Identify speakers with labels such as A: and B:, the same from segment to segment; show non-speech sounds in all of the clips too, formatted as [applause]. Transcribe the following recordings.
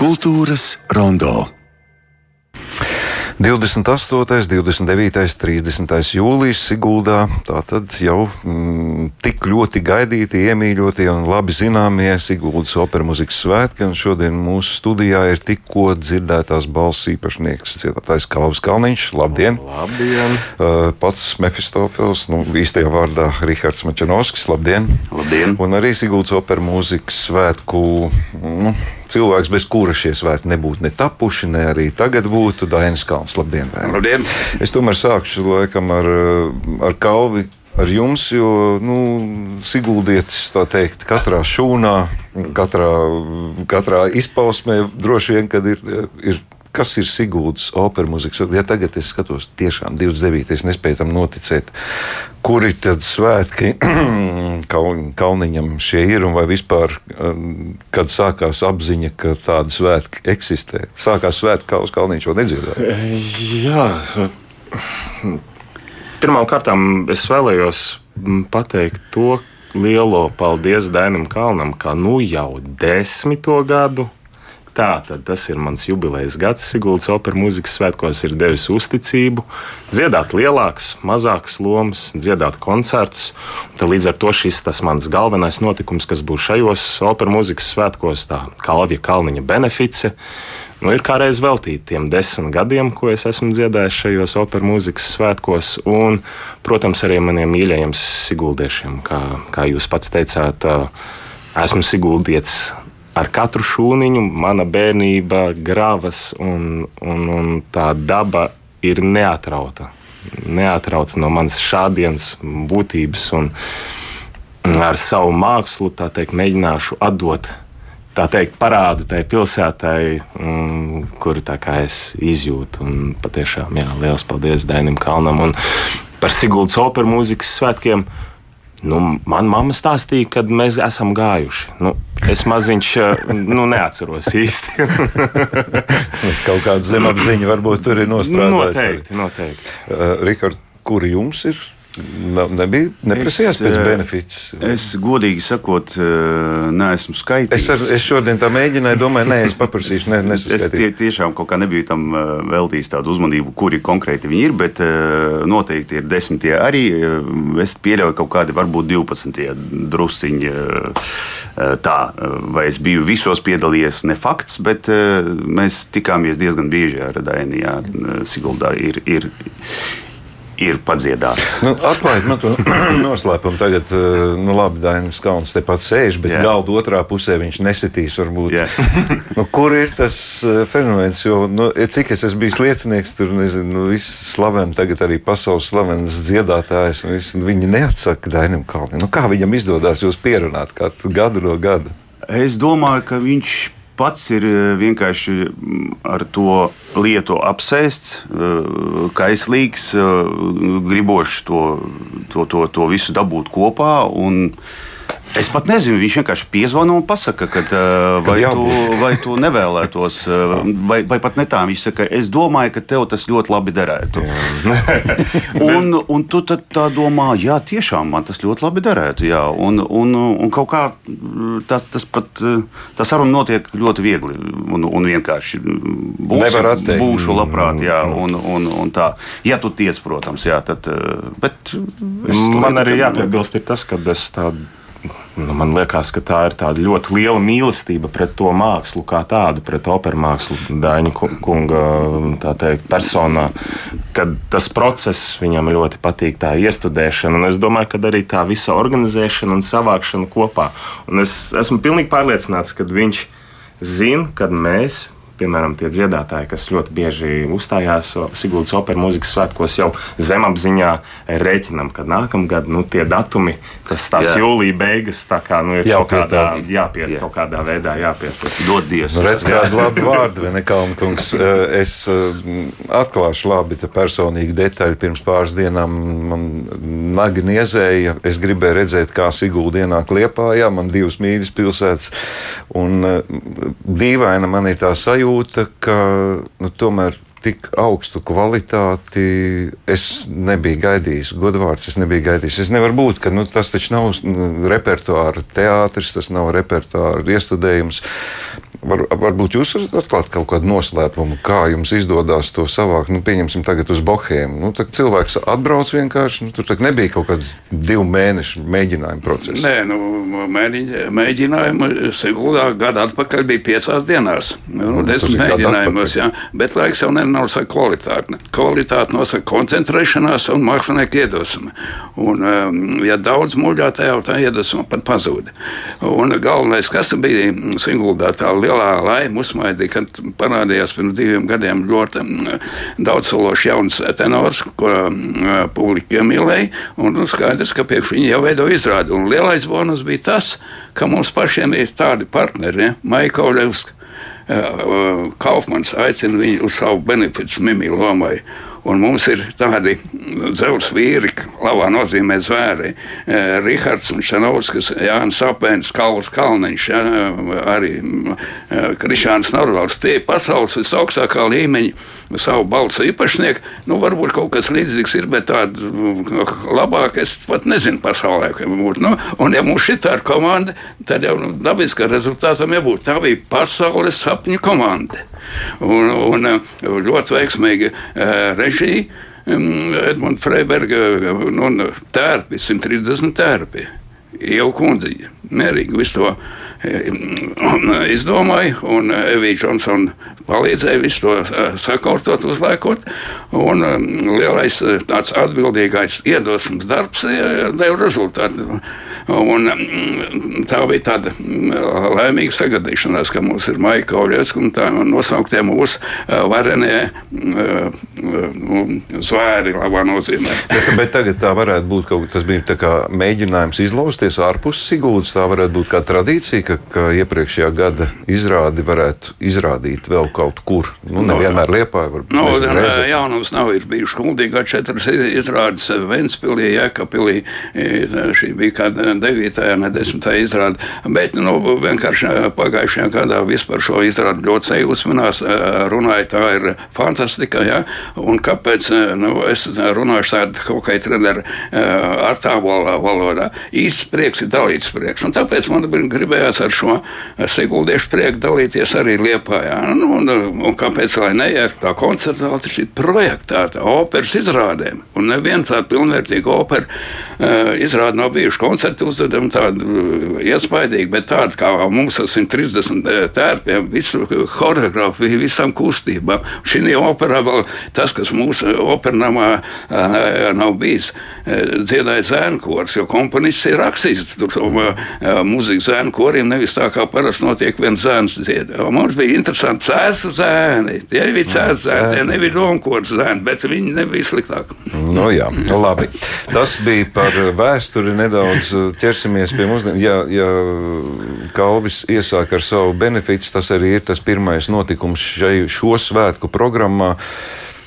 A: Kultūras rondo.
B: 28, 29, 30 jūlijas Siguldā. Tātad jau mm, tik ļoti gaidīti, iemīļotie un labi zināmie Siguldas opera mūzikas svētki. Un šodien mūsu studijā ir tikko dzirdētās balss īpašnieks, dziedātājs Kalvis Kalniņš. Labdien!
C: Labdien!
B: Uh, pats Mefistofels, nu, īstajā vārdā Rihards Mačanovskis. Labdien!
C: Labdien!
B: Un arī Siguldas opera mūzikas svētku. Nu, cilvēks, bez kura šie svētki nebūtu ne tapuši, ne arī tagad būtu Dainis Kalns. Labdien! Daini.
C: Labdien.
B: Es tomēr sākšu laikam ar, ar Kalvi. Ar jums, jo nu, Siguldietis, tā teikt, katrā šūnā, katrā, katrā izpausmē droši vien, kad ir, ir kas ir Sigūdas opera mūzikas. Ja tagad es skatos, tiešām 29. es nespēju tam noticēt, kuri tad svētki [clears throat] Kalniņam šie ir un vai vispār, um, kad sākās apziņa, ka tāda svētki eksistē. Sākās svētki, kā uz Kalniņš vēl nedzirdēja.
D: Jā. Pirmkārt, es vēlējos pateikt to lielo paldies Dainam Kalnam, ka nu jau desmito gadu Tā tad tas ir mans jubilejas gads. Siguldas opera mūzikas svētkos ir devis uzticību, dziedāt lielākas, mazākas lomas, dziedāt koncertus. Tad līdz ar to šis tas mans galvenais notikums, kas būs šajos opera mūzikas svētkos, tā Kalvija Kalniņa benefice. Nu, ir kā reiz veltīt tiem desmit gadiem, ko es esmu dziedājis šajos opera mūzikas svētkos, un, protams, arī maniem mīļajiem siguldiešiem, kā, kā jūs pats teicāt. Esmu siguldietis ar katru šūniņu mana bērnība, gravas un, un, un tā daba ir neatrauta. Neatrauta no manas šādienas būtības, un ar savu mākslu teikt, mēģināšu atdot tā teikt, parādu tai pilsētai, um, kuru es izjūtu. Un patiešām, jā, liels paldies Dainim Kalnam un par Siguldas operas mūzikas svētkiem. Nu, man mamma stāstīja, kad mēs esam gājuši. Nu, es maziņš nu, neatceros īsti. [laughs]
B: Kaut kāda zemapziņa varbūt tur ir nostrādājusi.
D: Noteikti, noteikti.
B: Uh, Rikard, kur jums ir Nebija neprasījās pēc
C: eh,
B: benefitus.
C: Es godīgi sakot, eh, neesmu skaitījis.
B: Es, ar, es šodien tā mēģināju, domāju, nē, es paprasīšu. Ne,
C: es tie, tiešām kaut kā nebiju tam eh, veltījis tādu uzmanību, kuri konkrēti viņi ir, bet noteikti ir desmitie arī. Es pieļauju kaut kādi varbūt 12 drusciņi. Tā, vai es biju visos piedalījies, ne fakts, bet mēs tikāmies diezgan bieži ar Dainijā. Siguldā ir, ir ir padziedāts.
B: Nu, Atklājiet man to [clears throat] noslēpumu. Tagad, eh, nu, labi, Dainis Kalns tepat sēž, bet yeah. galda otrā pusē viņš nesitīs. Varbūt. Yeah. [laughs] nu, kur ir tas eh, fenomens? Jo, nu, cik es esmu bijis liecinieks, tur nezinu, nu, viss slaveni, tagad arī pasaules slavenas dziedātājs. Viss, viņi neatsaka Dainam Kalnam. Nu, kā viņam izdodas jūs pierunāt gadu no gada?
C: Es domāju, ka viņš pats ir eh, vienkārši mm, ar to lietu apsēsts, eh, kaislīgs, eh, gribošs to, to, to, to visu dabūt kopā. Un, Es pat nezinu, viņš vienkārši piezvanīja un pasaka, ka, uh, vai, tu, [laughs] vai tu nevēlētos, uh, vai, vai pat ne tā. Viņš saka, es domāju, ka tev tas ļoti labi derētu. [laughs] un, un tu tā domā, jā, tiešām man tas ļoti labi derētu. Jā. Un, un, un kaut kā tā, tas pat, tā saruna notiek ļoti viegli un, un vienkārši. Būs, būšu labprāt, jā, mm. un, un, un tā. Ja tu tiec, protams, jā, tad. Bet
D: man arī jāpiebilst tas, ka es tādu Nu, man liekas, ka tā ir ļoti liela mīlestība pret to mākslu, kā tādu, pret operas mākslu, Daņa kunga teikt, personā. Kad tas process viņam ļoti patīk, tā iestudēšana, un es domāju, ka arī tā visa organizēšana un savākšana kopā. Un es esmu pilnīgi pārliecināts, ka viņš zina, kad mēs piemēram, tie dziedātāji, kas ļoti bieži uzstājās Sigūdas operas mūzikas svētkos, jau zemapziņā rēķinam, ka nākamgad nu, tie datumi, tas tās Jā. jūlija beigas, tā kā nu, ir jāpiet, kaut kādā, jāpiet, Jā. kaut kādā veidā jāpiet.
C: Dodies.
B: Nu, redz, kādu labu vārdu, vai ne, Kalnkungs. Es atklāšu labi personīgi detaļu. Pirms pāris dienām man nagi niezēja. Es gribēju redzēt, kā Sigūda ienāk Liepājā. Man divas mīļas pilsētas. Un dīvaina man ir tā sajūta sajūta, ka nu, tomēr tik augstu kvalitāti es nebiju gaidījis. Godvārds es nebiju gaidījis. Es nevaru būt, ka nu, tas taču nav nu, repertuāra teātris, tas nav repertuāra iestudējums. Var, varbūt jūs varat atklāt kaut kādu noslēpumu, kā jums izdodas to savākt. Nu, pieņemsim, tagad uz Bohēmu. Nu, cilvēks atbrauc vienkārši. Nu, tur nebija kaut kāds divu mēnešu mēģinājuma process.
E: Nē, nu, mēģi, mēģinājumi Siguldā gada atpakaļ bija piecās dienās. Nu, nu, desmit mēģinājumos, jā. Bet laiks jau nenosaka kvalitāti. Kvalitāti nosaka koncentrēšanās un mākslinieka iedvesma. Un, um, ja daudz muļā, tā jau tā iedvesma pat pazūd. Un galvenais, kas bija Siguldā, tā lielā laima uzsmaidīja, kad parādījās pirms diviem gadiem ļoti mm, daudzsološs jauns tenors, ko mm, publika iemīlēja. Un nu, skaidrs, ka priekš viņa jau veido izrādi. Un lielais bonus bija tas, ka mums pašiem ir tādi partneri, ja? Maika Oļevska. Kaufmans aicina viņu uz savu benefitu mimiju lomai. Un mums ir tādi dzelzs vīri, labā nozīmē zvēri. Eh, Rihards Šanovskis, Jānis Apēns, Kauls Kalniņš, ja, arī eh, Krišāns Norvalds. Tie ir pasaules visaugstākā līmeņa savu balsu īpašnieki. Nu, varbūt kaut kas līdzīgs ir, bet tādu eh, labāk es pat nezinu pasaulē. Nu, un ja mums šī ir komanda, tad jau nu, dabiski rezultātam jābūt. Tā bija pasaules sapņu komanda. Un, un ļoti veiksmīgi režija. Edmunds Freiberga nu, tērpi, 130 tērpi. Jau kundze, mierīgi visu to [clears throat] izdomāja, un Evija Džonsona palīdzēja visu to sakārtot, uzliekot. Un lielais tāds atbildīgais iedvesmas darbs deva rezultātu. Un, mm, tā bija tāda mm, laimīga sagadīšanās, ka mums ir Maija Kauļies un tā nosauktiem mūsu varenie zvēri labā nozīmē.
B: bet, tagad tā varētu būt kaut kas, tas bija kā mēģinājums izlausties ārpus Siguldas, tā varētu būt kā tradīcija, ka, ka iepriekšējā gada izrādi varētu izrādīt vēl kaut kur. Nu, nevienmēr no, liepā, varbūt.
E: No, nezinu, jaunums nav, bijuši kuldīgā četras izrādes Ventspilī, Jēkapilī, šī bija kāda 9. un 10. izrāde. Bet nu, vienkārši pagājušajā gadā vispār šo izrādi ļoti sajūsminās, runāja, tā ir fantastika. Ja? Un kāpēc nu, es runāšu tādu kaut kā treneru ar tā valodā? Īsts prieks ir dalīts prieks. Un tāpēc man gribējās ar šo seguldiešu prieku dalīties arī Liepā. Ja? Nu, un, un kāpēc lai neiet tā koncertuāli, tas ir projektēta operas izrādēm. Un neviena tāda pilnvērtīga opera uh, izrāde nav bijuši koncerti uzvedam tādu uh, iespaidīgu, bet tādu kā mums ar 130 uh, tērpiem, visu choreogrāfiju, visam kustībām. Šī operā vēl tas, kas mūsu opernamā uh, nav bijis, dziedāja zēnu kors, jo komponists ir rakstījis tur mūziku zēnu koriem, nevis tā kā parasti notiek viens zēns dzied. Mums bija interesanti cēsu zēni, tie bija cēsu zēni, tie nebija domkors zēni, bet viņi nebija sliktāk.
B: Nu jā, labi. Tas bija par vēsturi nedaudz ķersimies pie mūsdienām. Ja, ja Kalvis iesāk ar savu benefitu, tas arī ir tas pirmais notikums šai, šo svētku programmā.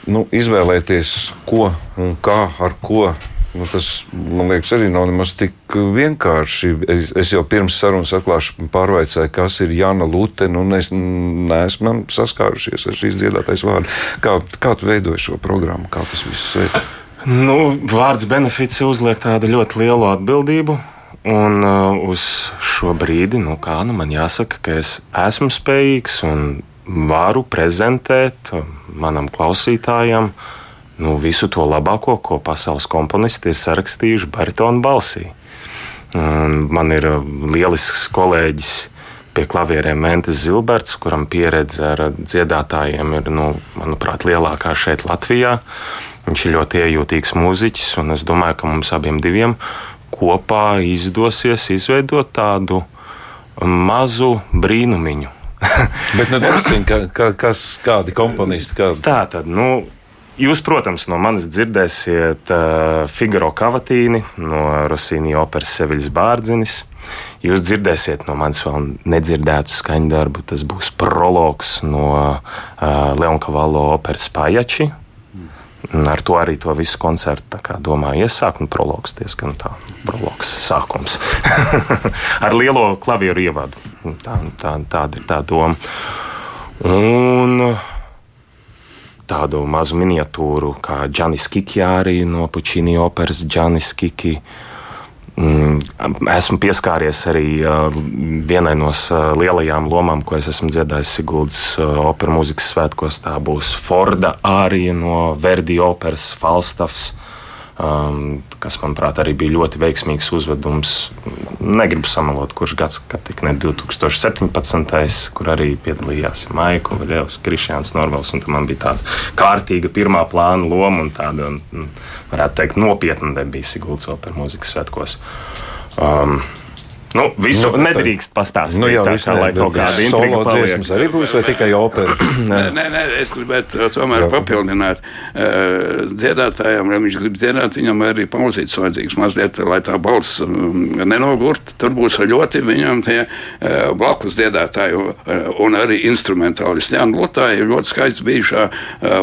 B: Nu, izvēlēties, ko un kā ar ko Nu, tas, man liekas, arī nav nemaz tik vienkārši. Es, es jau pirms sarunas atklāšu, pārvaicāju, kas ir Jana Lute. Nu, es neesmu saskārušies ar šīs dziedātājas vārdu. Kā, kā tu veidoji šo programmu? Kā tas viss ir?
D: Nu, vārds benefits uzliek tādu ļoti lielu atbildību. Un uh, uz šo brīdi, nu, kā nu, man jāsaka, ka es esmu spējīgs un varu prezentēt uh, manam klausītājam nu, visu to labāko, ko pasaules komponisti ir sarakstījuši baritonu balsī. Man ir uh, lielisks kolēģis pie klavieriem Mentis Zilberts, kuram pieredze ar dziedātājiem ir, nu, manuprāt, lielākā šeit Latvijā. Viņš ir ļoti iejūtīgs mūziķis, un es domāju, ka mums abiem diviem kopā izdosies izveidot tādu mazu brīnumiņu.
B: Bet nu, drusciņ, ka, ka, kas, kādi komponisti? Kādi?
D: Tā tad, nu, Jūs, protams, no manis dzirdēsiet uh, Figaro Kavatīni, no Rosīni operas Seviļas Bārdzinis. Jūs dzirdēsiet no manis vēl nedzirdētu skaņdarbu. Tas būs prologs no uh, Leonkavallo operas Pajači, Ar to arī to visu koncertu domāju iesākt. Nu, prologs diezgan tā, prologs sākums. [laughs] Ar lielo klavieru ievadu. Tā, tā, tāda ir tā doma. Un tādu mazu miniatūru kā Džanis Kiki arī no Pučīni operas Džanis Kiki. Mm, esmu pieskāries arī vienai no lielajām lomām, ko es esmu dziedājis Siguldas operas mūzikas svētkos. Tā būs Forda ārija no Verdi operas Falstaffs. Um, kas, manuprāt, arī bija ļoti veiksmīgs uzvedums. Negribu samalot, kurš gads, kad tik ne 2017. kur arī piedalījās Maiko Vaļevs, Krišjāns Norvels, un man bija tāda kārtīga pirmā plāna loma un tāda, varētu teikt, nopietna debija Siguldas opera mūzikas svētkos. Um, Nu, visu nu, nedrīkst pastāstīt. Nu, jā, tā, kā, lai kaut kāda
B: solo dziesmas arī būs, vai tikai opera? [clears throat]
E: nē, nē, nē, es gribētu uh, tomēr jā. papildināt. Uh, dziedātājiem, ja viņš grib dziedāt, viņam arī pauzītes vajadzīgs mazliet, lai tā balss um, nenogurt. Tur būs ļoti viņam tie uh, blakus dziedātāji un arī instrumentālisti. Jā, Lotāji ir ļoti skaists bijušā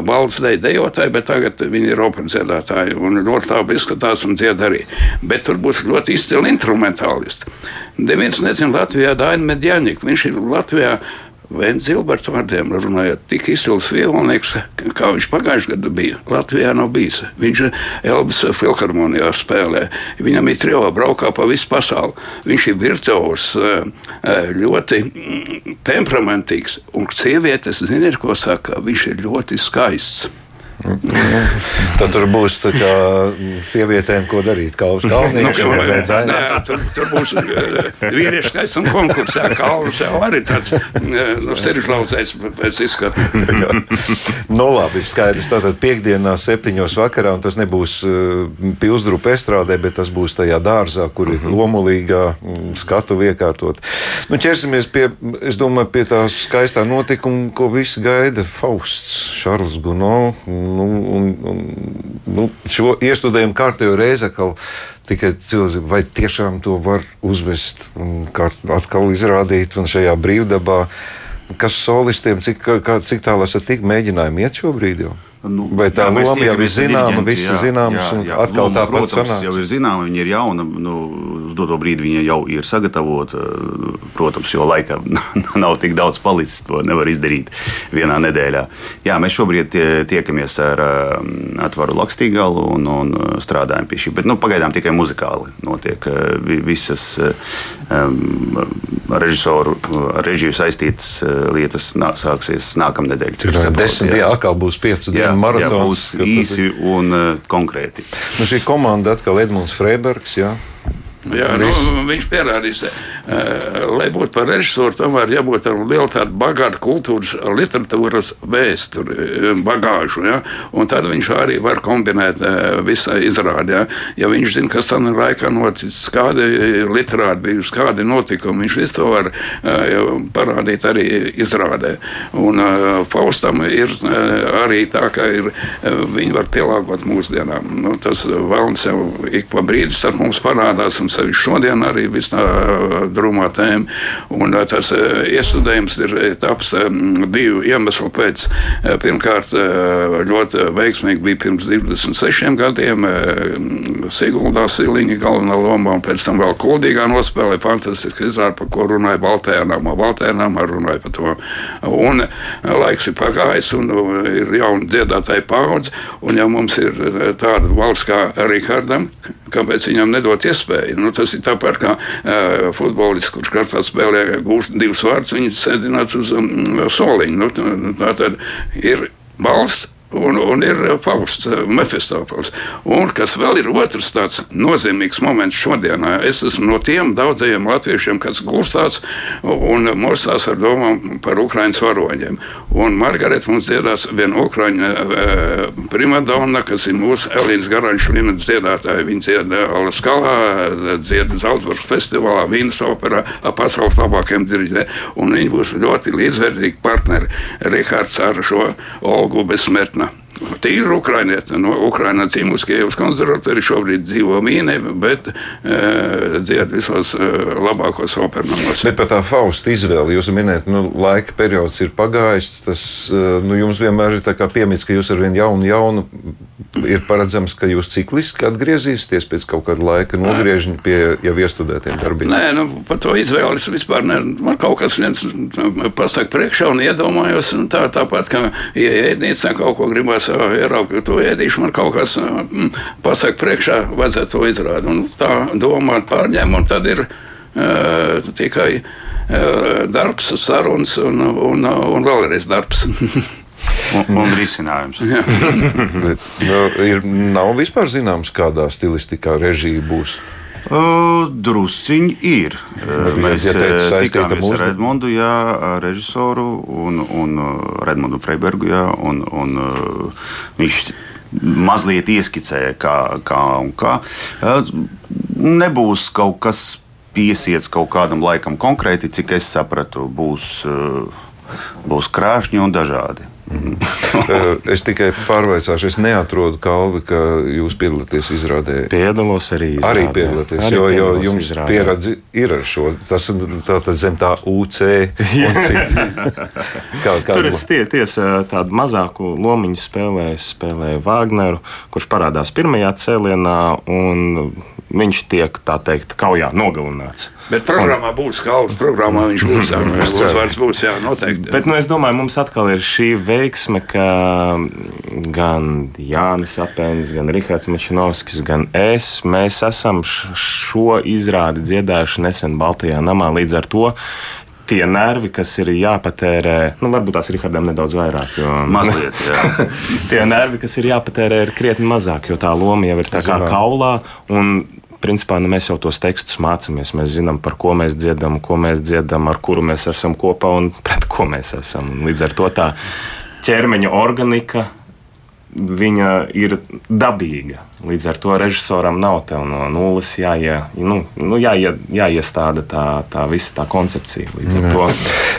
E: balss deja dejotāji, bet tagad viņi ir opera dziedātāji un ļoti labi izskatās un dzied arī. Bet tur būs ļoti izcili instrumentālisti. Neviens nezina Latvijā Dainu Medjaņiku. Viņš ir Latvijā. Vēns Zilberts vārdiem runājot, tik izcils violnieks, kā viņš pagājušajā gadā bija. Latvijā nav bijis. Viņš Elbas filharmonijā spēlē. Viņam ir trijā braukā pa visu pasauli. Viņš ir virtuos, eh, eh, ļoti mm, temperamentīgs. Un sievietes, ziniet, ko saka, viņš ir ļoti skaists. [laughs]
B: Tad tur būs kā, sievietēm, ko darīt. Kā uz kalna
E: nu, tur, tur būs uh, vīriešu skaists un konkursā. Kalns jau arī tāds uh, nu, seržlaucējs pēc izskata. [laughs]
B: nu, labi, skaidrs. Tātad piekdienā septiņos vakarā, un tas nebūs uh, pilsdrupa estrādē, bet tas būs tajā dārzā, kur ir mhm. lomulīgā mm, skatu iekārtot. Nu, ķersimies pie, es domāju, pie tās skaistā notikuma, ko visi gaida Fausts, Šarls Guno nu, un, un, nu, šo iestudējumu kārtējo reizi atkal tikai cilvēki, vai tiešām to var uzvest un atkal izrādīt un šajā brīvdabā. Kas solistiem, cik, kā, cik tālu esat tik mēģinājumi iet šobrīd jau? Nu, Vai tā jā, loma jau ir zināma, visi jā, zināms, jā, jā. un atkal loma, tāpat
C: protams, sanāks. jau ir zināma, viņa ir jauna, nu, uz doto brīdi viņa jau ir sagatavota, protams, jo laika [laughs] nav tik daudz palicis, to nevar izdarīt vienā nedēļā. Jā, mēs šobrīd tie, tiekamies ar um, atvaru Lakstīgalu un, un strādājam pie šī, bet nu, pagaidām tikai muzikāli notiek uh, visas um, režisoru, režiju saistītas uh, lietas nā, sāksies nākamnedēļ.
B: Desmit dienā atkal būs pieci dienu jā, maratons.
C: Jā, būs īsi un uh, konkrēti.
B: Nu, šī komanda atkal Edmunds Freibergs. Jā.
E: Jā, nu, viņš pierādīs, lai būtu par režisoru, tomēr jābūt ar lielu tādu bagātu kultūras, literatūras vēsturi, bagāžu. Ja? Un tad viņš arī var kombinēt visu izrādi. Ja, ja viņš zina, kas tam laikā noticis, kādi literāti bijuši, kādi notikumi, viņš visu to var parādīt arī izrādē. Un Faustam ir arī tā, ka ir, viņi var pielāgot mūsdienām. Nu, tas vēlams jau ik pa brīdi starp mums parādās un sevišķi šodien arī visā drūmā tēma. Un tas iestudējums ir taps divu iemeslu pēc. Pirmkārt, ļoti veiksmīgi bija pirms 26 gadiem Siguldā Siliņa galvenā lomā, un pēc tam vēl Kuldīgā nospēlēja fantastiski izrādi, par ko runāja Baltējā namā. Baltējā namā runāja par to. Un laiks ir pagājis, un ir jauna dziedātāja paudze, un ja mums ir tāda valsts kā Rihardam, kāpēc viņam nedot iespēju? Nu, tas ir tāpat kā uh, futbolists, kurš katrā spēlē gūst divus vārdus, viņš sēdināts uz um, soliņa. Nu, tā tad ir balsts Un, un ir Fausts, eh, Mefistofels. Un kas vēl ir otrs tāds nozīmīgs moments šodienā, es esmu no tiem daudzajiem latviešiem, kas gulstās un mostās ar domām par Ukraiņas varoņiem. Un Margarita mums dziedās viena Ukraiņa e, primadonna, kas ir mūsu Elīnas Garanča līmenis dziedātāja. Viņa dzied Alaskalā, dzied Zaldzburgas festivālā, Vīnas operā, pasaules labākajiem diriģiem. Un viņi būs ļoti līdzvērtīgi partneri Rihards ar šo Olgu Besmertni Tīri ukrainieti. No Ukraiņā dzīvojas Kievas konservatorija, šobrīd dzīvo Vīnē, bet e, dzied visos e, labākos operamos.
B: Bet par tā Fausta izvēli jūs minējat, nu, laika periods ir pagājis. Tas e, nu, jums vienmēr ir piemīts, ka jūs ar vien jaunu, jaunu ir paredzams, ka jūs cikliski atgriezīsieties pēc kaut kāda laika nogriežņa pie jau iestudētiem darbiem?
E: Nē, nu, par to izvēles vispār ne. Man kaut kas viens pasaka priekšā un iedomājos, un tā, tāpat, ka ja ēdnīcā kaut ko gribās ieraugt, to ēdīšu, man kaut kas mm, pasaka priekšā, vajadzētu to izrādīt. Un tā domāt pārņem, un tad ir uh, tikai uh, darbs, sarunas un, un, un vēlreiz darbs.
C: un, un risinājums. [laughs] [laughs]
B: Bet, nu, ir, nav vispār zināms, kādā stilistikā režija būs.
C: Uh, Drusciņi ir.
B: Nu,
C: Mēs
B: ja
C: eh, tikāmies ar Edmundu, jā, režisoru un, un Redmundu Freibergu. Jā, un, un, viņš mazliet ieskicēja, kā, kā un kā. Nebūs kaut kas piesiets kaut kādam laikam konkrēti, cik es sapratu, būs, būs krāšņi un dažādi. [laughs]
B: Eh, es tikai pārveicāšu, es neatrodu kalvi, ka jūs piedalāties izrādē.
D: Piedalos arī.
B: Arī
D: izrādē.
B: piedalāties,
D: Arī
B: jo, jo jums
D: izrādē.
B: pieredze ir ar šo. Tas ir tātad zem tā UC [laughs] un citi. Kā, kā,
D: Tur es tie, tiesa tādu mazāku lomiņu spēlēju, spēlēju Wagneru, kurš parādās pirmajā cēlienā, un viņš tiek, tā teikt, kaujā nogalināts.
E: Bet programmā būs kalns, programmā viņš būs. Jā, uzvārds būs, jā, noteikti.
D: Bet nu, es domāju, mums atkal ir šī veiksme, ka gan Jānis Apēns, gan Rihards Mičinovskis, gan es, mēs esam šo izrādi dziedājuši nesen Baltijā namā līdz ar to. Tie nervi, kas ir jāpatērē, nu, varbūt tās Rihardam nedaudz vairāk. Jo,
C: Mazliet, jā. [laughs]
D: tie nervi, kas ir jāpatērē, ir krietni mazāk, jo tā loma jau ir tā kā
B: Zinām.
D: kaulā. Un, principā, nu, mēs jau tos tekstus mācāmies. Mēs zinām, par ko mēs dziedam, ko mēs dziedam, ar kuru mēs esam kopā un pret ko mēs esam. Un līdz ar to tā ķermeņa organika. Viņa ir dabīga. Līdz ar to režisoram nav no nulles jāie, nu, nu, jāie, jāiestāda tā, tā visa tā koncepcija. Līdz ar to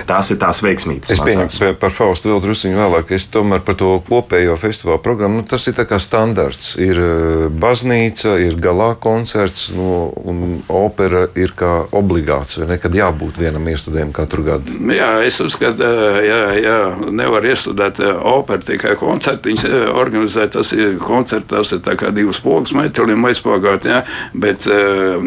D: tās ir tās veiksmīgas.
B: Es pieņemu par Faustu vēl druskuļi vēlāk. Es tomēr par to kopējo festivāla programmu. Nu, tas ir tā kā standarts. Ir eh, baznīca, ir galā koncerts, nu, un opera ir kā obligāts. vai ne, Kad jābūt vienam iestudējumam katru gadu.
E: Jā, es uzskatu, ka ja nevar iestudēt eh, operu tikai koncertiņus, eh, organizēt. Tas ir koncerts, tas ir tā kā divas pogas metāliem aizpagāt, jā, bet uh,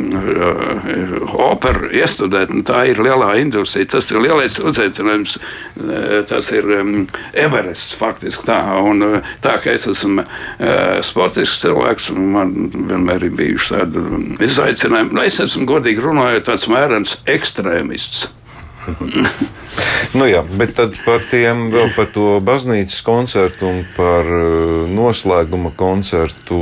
E: operu iestudēt, nu, tā ir lielā industrija. Tas ir lielais uzaicinājums, eh, tas ir um, Everests faktiski tā. Un, tā kā es esmu uh, sportisks cilvēks, man vienmēr ir bijuši tādi um, izaicinājumi, nu, es esmu godīgi runājot tāds mērens ekstrēmists. [laughs]
B: Nu, jā, bet tad par tiem vēl par to baznīcas koncertu un par eh, noslēguma koncertu.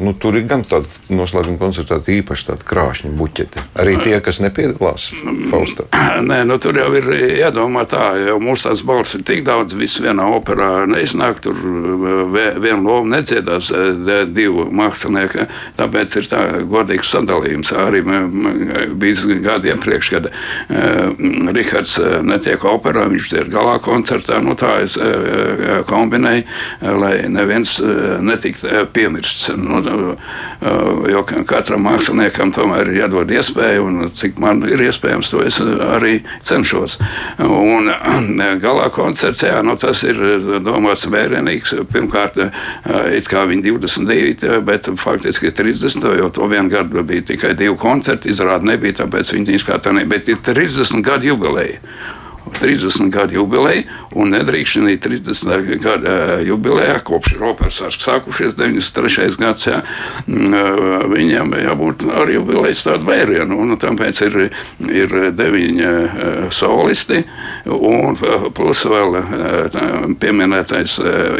B: Nu, tur ir gan tāda noslēguma koncerta, īpaša tāda krāšņa buķete. Arī tie, kas nepiedalās Faustā. [clears throat]
E: Nē, nu, tur jau ir jādomā tā, jo mūsu tās balss ir tik daudz, viss vienā operā neiznāk, tur vie- viena loma nedziedās eh, divu mākslinieku, tāpēc ir tā godīgs sadalījums. Arī bija gadi iepriekš, kad uh, Rihards eh, netiek operā, viņš ir galā koncertā, nu tā es uh, kombinēju, lai neviens uh, netiktu piemirsts. Nu, uh, jo ka- katram māksliniekam tomēr ir jādod iespēja, un cik man ir iespējams, to es arī cenšos. Un galā koncerts, jā, nu, tas ir domāts vērienīgs. Pirmkārt, it kā viņi 22, bet faktiski 30, jo to vienu gadu bija tikai divi koncerti, izrāda nebija, tāpēc viņi izskatā nebija, bet ir 30 gadu jubileja. 30 gadu jubileja, un nedrīkst šī 30 gadu eh, jubilejā, kopš ir operas sākušies 93. gads, jā, mm, eh, viņiem jābūt ar jubilejas tādu vērienu, un tāpēc ir, ir deviņi eh, solisti, un plus vēl tā pieminētais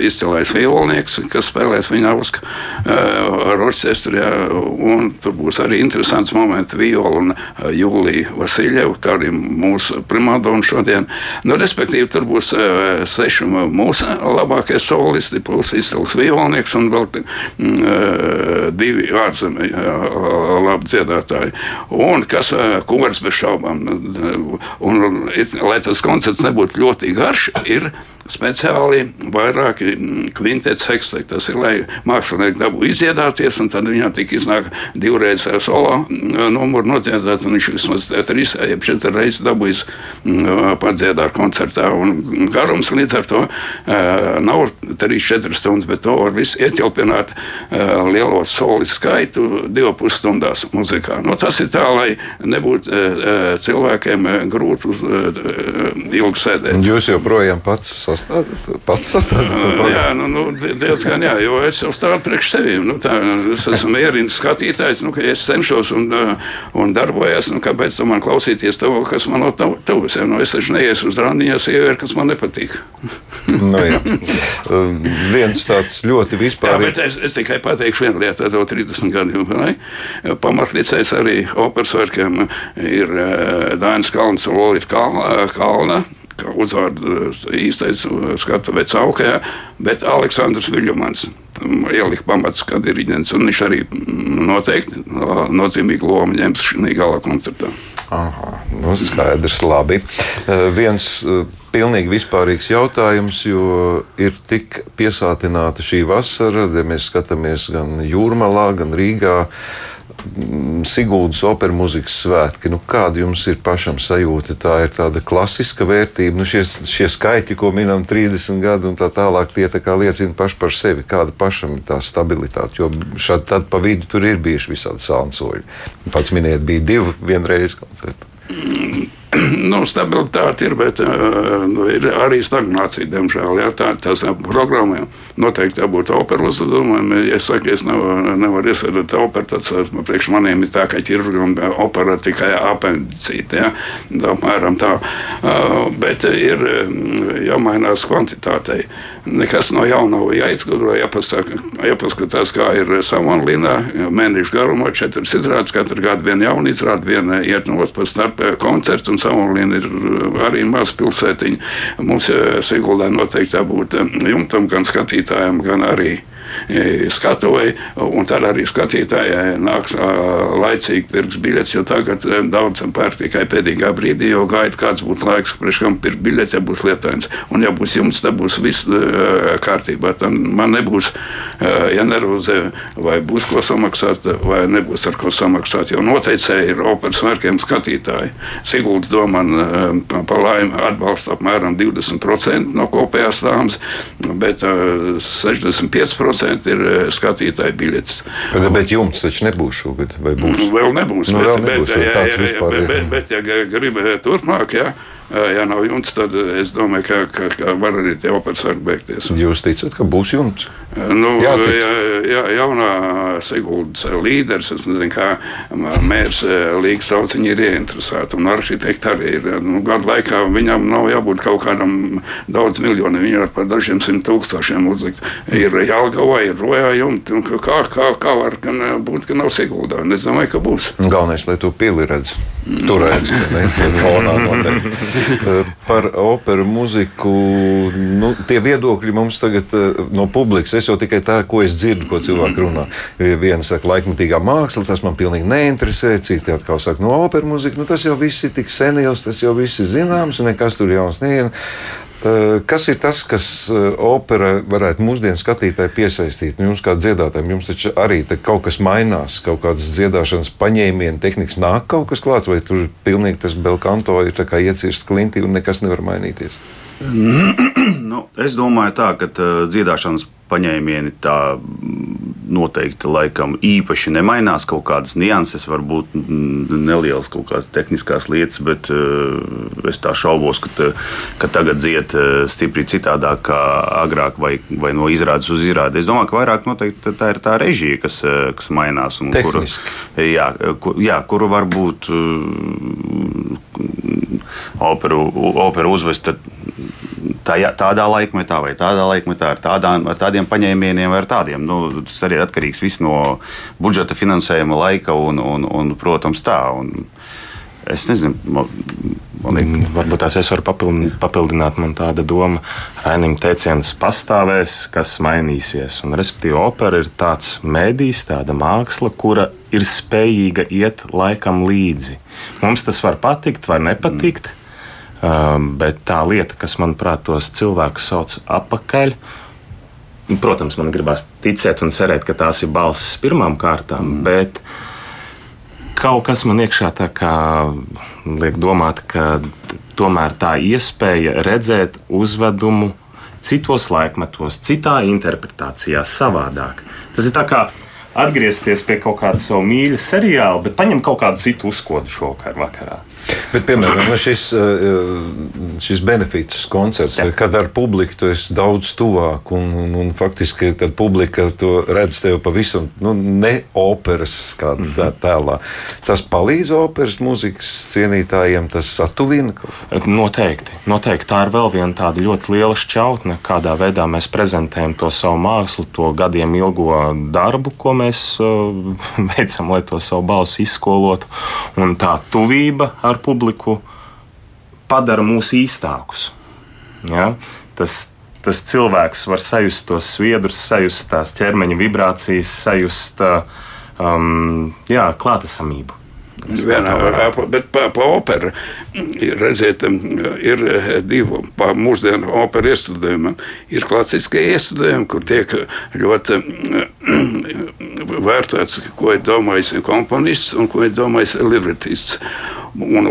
E: izcilais violnieks, kas spēlēs viņa ausku ar orķestru, jā, un tur būs arī interesants moments viola un Jūlija Vasiljeva, kā arī mūsu primadona šodien. Nu, respektīvi, tur būs uh, seši mūsu labākie solisti, plus izcils violnieks un vēl uh, divi ārzemē uh, labi dziedātāji. Un kas uh, kurs bez šaubām, un, it, lai tas koncerts nebūtu ļoti garš, ir speciāli vairāki kvintets, seksteti. Tas ir, lai mākslinieki dabū izdziedāties, un tad viņam tik iznāk divreiz solo numuru nodziedāt, un viņš vismaz trīs, jeb četras reizes dabūjis padziedāt koncertā. Un garums līdz ar to nav 3-4 stundas, bet to var visu ietilpināt lielo soli skaitu divu pusstundās muzikā. Nu, tas ir tā, lai nebūtu cilvēkiem grūti uz ilgu sēdēt.
B: Jūs joprojām pats sastādāt? Pats sastādāt
E: jā, nu, nu, diezgan jā, jo es jau stāvu priekš sevīm. Nu, tā, es esmu mierīgs skatītājs, nu, ka es cenšos un, un darbojos. Nu, kāpēc man klausīties to, kas man ir tuvs? Ja? Nu, es taču neiešu uz randiņā sievieti, kas man nepatīk.
B: nu, jā. Viens tāds ļoti vispārīgs.
E: Es, es tikai pateikšu vienu lietu, jau 30 gadu pamatlicējs arī operas verkiem ir Dainis Kalns un Lolita Kalna uzvārds īstais skatuves augajā, bet Aleksandrs Viljumans ielika pamats, kad ir rīņķis, un viņš arī noteikti nozīmīgu lomu ņems šī gala koncertā.
B: Aha, nu skaidrs, labi. Viens pilnīgi vispārīgs jautājums, jo ir tik piesātināta šī vasara, ja mēs skatāmies gan Jūrmalā, gan Rīgā. Sigūdas operas mūzikas svētki. Nu, kāda jums ir pašam sajūta? Tā ir tāda klasiska vērtība. Nu, šie, šie skaitļi, ko minam, 30 gadi un tā tālāk, tie tā kā liecina paši par sevi. Kāda pašam ir tā stabilitāte? Jo šādi tad pa vidu tur ir bijuši visādi sānsoļi. Pats minēt, bija divi vienreiz koncerti. [clears throat]
E: nu, stabilitāte ir, bet uh, ir arī stagnācija, diemžēl. Jā, tā, tās programmā noteikti jābūt operas uzdevumam. Ja es saku, es nevaru, nevaru iesaistīt operu, tad priekš maniem ir tā, ka ķirurgam opera tikai apendicīte. Apmēram tā. Bet ir jāmainās kvantitātei. Nekas no jauna nav jāizgudro, jāpaskatās, kā ir Savanlīnā. Mēnešu garumā četras izrādes, katru gadu viena jauna izrāde, viena iet no otras starp koncertu Saulīna ir uh, arī maza pilsētiņa. Mums uh, Siguldā noteikti jābūt um, jumtam gan skatītājiem, gan arī skatuvēji, un tad arī skatītājai nāks laicīgi pirks biļetes, jo tagad daudzam pērk tikai pēdējā brīdī, jo gaida kāds būtu laiks, priekš kam pirkt biļeti, ja būs lietains. Un ja būs jumts, tad būs viss kārtībā. Tad man nebūs jānervozē, vai būs ko samaksāt, vai nebūs ar ko samaksāt, jo noteicēji ir operas vērkiem skatītāji. Sigulds domā, pa laimi atbalsta apmēram 20% no kopējās tāmas, bet 65% 10% ir eh, skatītāju biļetes.
B: Bet, bet jums taču nebūs šogad, vai būs?
E: Nu, vēl nebūs.
B: Nu,
E: bet,
B: vēl nebūs
E: bet,
B: jā, jā,
E: jā, bet, bet, bet, ja gribētu turpmāk, jā, ja nav jumts, tad es domāju, ka, ka, ka var arī tie operas var beigties.
B: Jūs ticat, ka būs jumts?
E: Nu, jā, jā, jaunā Siguldas līderis, es nezinu, kā mērs Līgas sauc, viņi ir ieinteresēti, un arhitekti arī ir. Nu, gadu laikā viņam nav jābūt kaut kādam daudz miljoniem, viņi var par dažiem simt tūkstošiem uzlikt. Ir Jālgavā, ir Rojā jumti, un kā, kā, kā var gan būt, ka nav Siguldā, un es domāju, ka būs.
B: Galvenais, lai to pili redz. Turēt, ne, [laughs] fonā noteikti. Par operu mūziku, nu, tie viedokļi mums tagad no publikas es jau tikai tā, ko es dzirdu, ko cilvēki runā. Viena saka, laikmatīgā māksla, tas man pilnīgi neinteresē, citi atkal saka, no operas mūzika, nu tas jau viss ir tik sen jau, tas jau viss ir zināms, un nekas tur jauns neiet. Kas ir tas, kas opera varētu mūsdienu skatītāju piesaistīt? Nu, jums kā dziedātājiem, jums taču arī kaut kas mainās, kaut kādas dziedāšanas paņēmienu tehnikas nāk kaut kas klāts, vai tur pilnīgi tas belkanto ir iecirsts klintī un nekas nevar mainīties?
C: nu, es domāju, tā, ka uh, dziedāšanas paņēmieni tā noteikti laikam īpaši nemainās. Kaut kādas nianses, varbūt nelielas kaut kādas tehniskas lietas, bet uh, es tā šaubos, ka, te, ka tagad dzied uh, stipri citādāk kā agrāk vai, vai no izrādes uz izrādi. Es domāju, ka vairāk noteikti tā ir tā režija, kas, uh, kas mainās.
B: Kuru,
C: jā, kur, jā, kuru varbūt operu, operu uzvest tajā, tādā laikmetā vai tādā laikmetā ar, tādām, ar tādiem paņēmieniem vai ar tādiem. Nu, tas arī atkarīgs no budžeta finansējuma laika un, un, un protams, tā. Un, Es nezinu, man,
D: man ir. Mm, varbūt tās es varu papildināt, papildināt man tāda doma. Rainim teiciens pastāvēs, kas mainīsies. Un, respektīvi, opera ir tāds mēdījis, tāda māksla, kura ir spējīga iet laikam līdzi. Mums tas var patikt, var nepatikt. Mm Bet tā lieta, kas manuprāt tos cilvēkus sauc apakaļ, protams, man gribās ticēt un cerēt, ka tās ir balsis pirmām kārtām, mm. bet kaut kas man iekšā tā kā liek domāt, ka tomēr tā iespēja redzēt uzvedumu citos laikmetos, citā interpretācijā, savādāk. Tas ir tā kā atgriezties pie kaut kāda savu mīļa seriāla, bet paņemt kaut kādu citu uzkodu šovakar vakarā.
B: Bet, piemēram, šis, eh, šis benefits koncerts, Jā. kad ar publiku tu esi daudz tuvāk, un, un, un faktiski tad publika to redz tev pavisam nu, ne operas kādā mm -hmm. tēlā. Tas palīdz operas mūzikas cienītājiem, tas satuvina?
D: Noteikti, noteikti. Tā ir vēl viena tāda ļoti liela šķautne, kādā veidā mēs prezentējam to savu mākslu, to gadiem ilgo darbu, ko mēs uh, [laughs] veicam, lai to savu balsi izskolotu. Un tā tuvība ar publiku padara mūs īstākus. Ja? Tas, tas cilvēks var sajust tos sviedrus, sajust tās ķermeņa vibrācijas, sajust um, jā, klātesamību.
E: Vienā, bet pa, pa operu ir, redziet, ir divi mūsdienu operu iestudējumi. Ir klasiskie iestudējumi, kur tiek ļoti vērtēts, ko ir domājis komponists un ko ir domājis libretists. Un,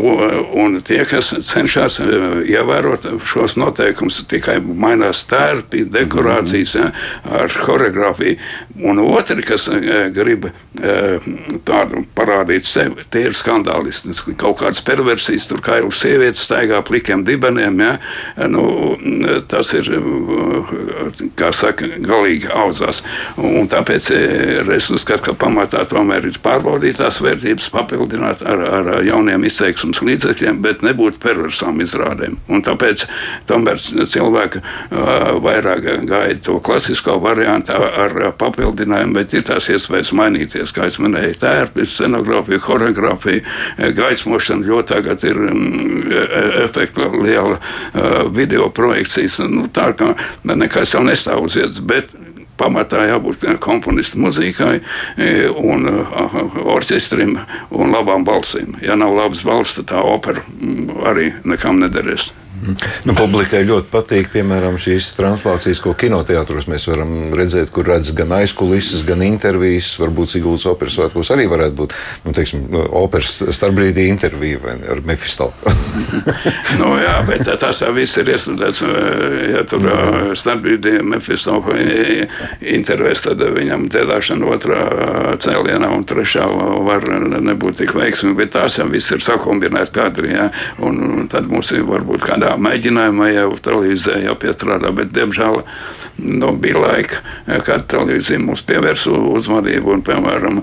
E: un tie, kas cenšas e, ievērot šos noteikumus, tikai mainās tērpi, dekorācijas ja, ar choreogrāfiju. Un otri, kas e, grib e, tādu parādīt sevi, tie ir skandālisti. Kaut kādas perversijas, tur kā jau sievietes staigā plikiem dibeniem. Ja, nu, tas ir, kā saka, galīgi audzās. Un tāpēc es uzskatu, ka pamatā tomēr ir pārbaudītās vērtības papildināt ar, ar jauniem izteiksmes līdzekļiem, bet nebūt perversām izrādēm. Un tāpēc tomēr cilvēki vairāk gaida to klasisko variantu ar papildinājumu, bet ir tās iespējas mainīties, kā es minēju, tērpi, scenogrāfija, choreogrāfija, gaismošana, jo tagad ir e, efekta liela video projekcijas. Nu, tā kā nekas jau nestāv uz vietas, bet pamatā jābūt komponistu mūzikai, e, un orķestrim un labām balsīm. Ja nav labas balss, tad tā opera arī nekam nederēs.
B: Nu, publikai ļoti patīk, piemēram, šīs translācijas, ko kinoteātros mēs varam redzēt, kur redz gan aizkulises, gan intervijas. Varbūt Sigūdas operas svētkos arī varētu būt nu, teiksim, operas starpbrīdī intervija ar Mefistopu. [laughs]
E: nu, jā, bet tas viss ir iestudēts. Ja tur starpbrīdī Mefistopu intervēs, tad viņam dziedāšana otrā cēlienā un trešā var nebūt tik veiksmīga, bet tās jau viss ir sakombinēts kadri. Ja? Un tad mums ir varbūt kādā tajā mēģinājumā jau televīzijā jau piestrādā, bet diemžēl nu, bija laika, kad televīzija mums pievērsa uzmanību. Un, piemēram,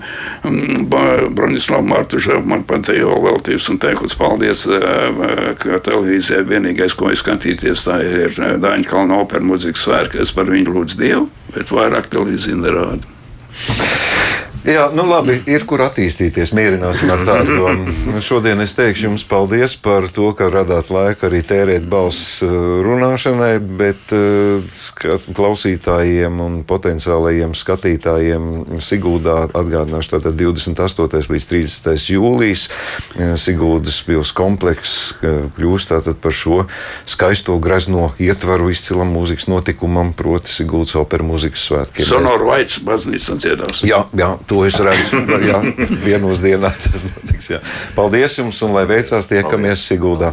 E: Broņislavs Martušs man pat jau veltījis un teikusi paldies, ka televīzijā vienīgais, ko es skatīties, tā ir Dāņu Kalna opera mūzikas svētki. Es par viņu lūdzu Dievu, bet vairāk televīzija nerāda.
B: Jā, nu labi, ir kur attīstīties. Mierināsim ar tādu domu. Šodien es teikšu jums paldies par to, ka radāt laiku arī tērēt balss uh, runāšanai, bet uh, klausītājiem un potenciālajiem skatītājiem Sigūdā atgādināšu tātad 28. līdz 30. jūlijas uh, Sigūdas pils komplekss kļūst tātad par šo skaisto grezno ietvaru izcilam mūzikas notikumam, proti Sigūdas opera mūzikas svētkiem.
E: Sonoru Vaits baznīca dziedās.
B: Jā, jā, to es redzu. [laughs] Jā, vienos dienā tas notiks. Jā. Paldies jums un lai veicās tiekamies Siguldā.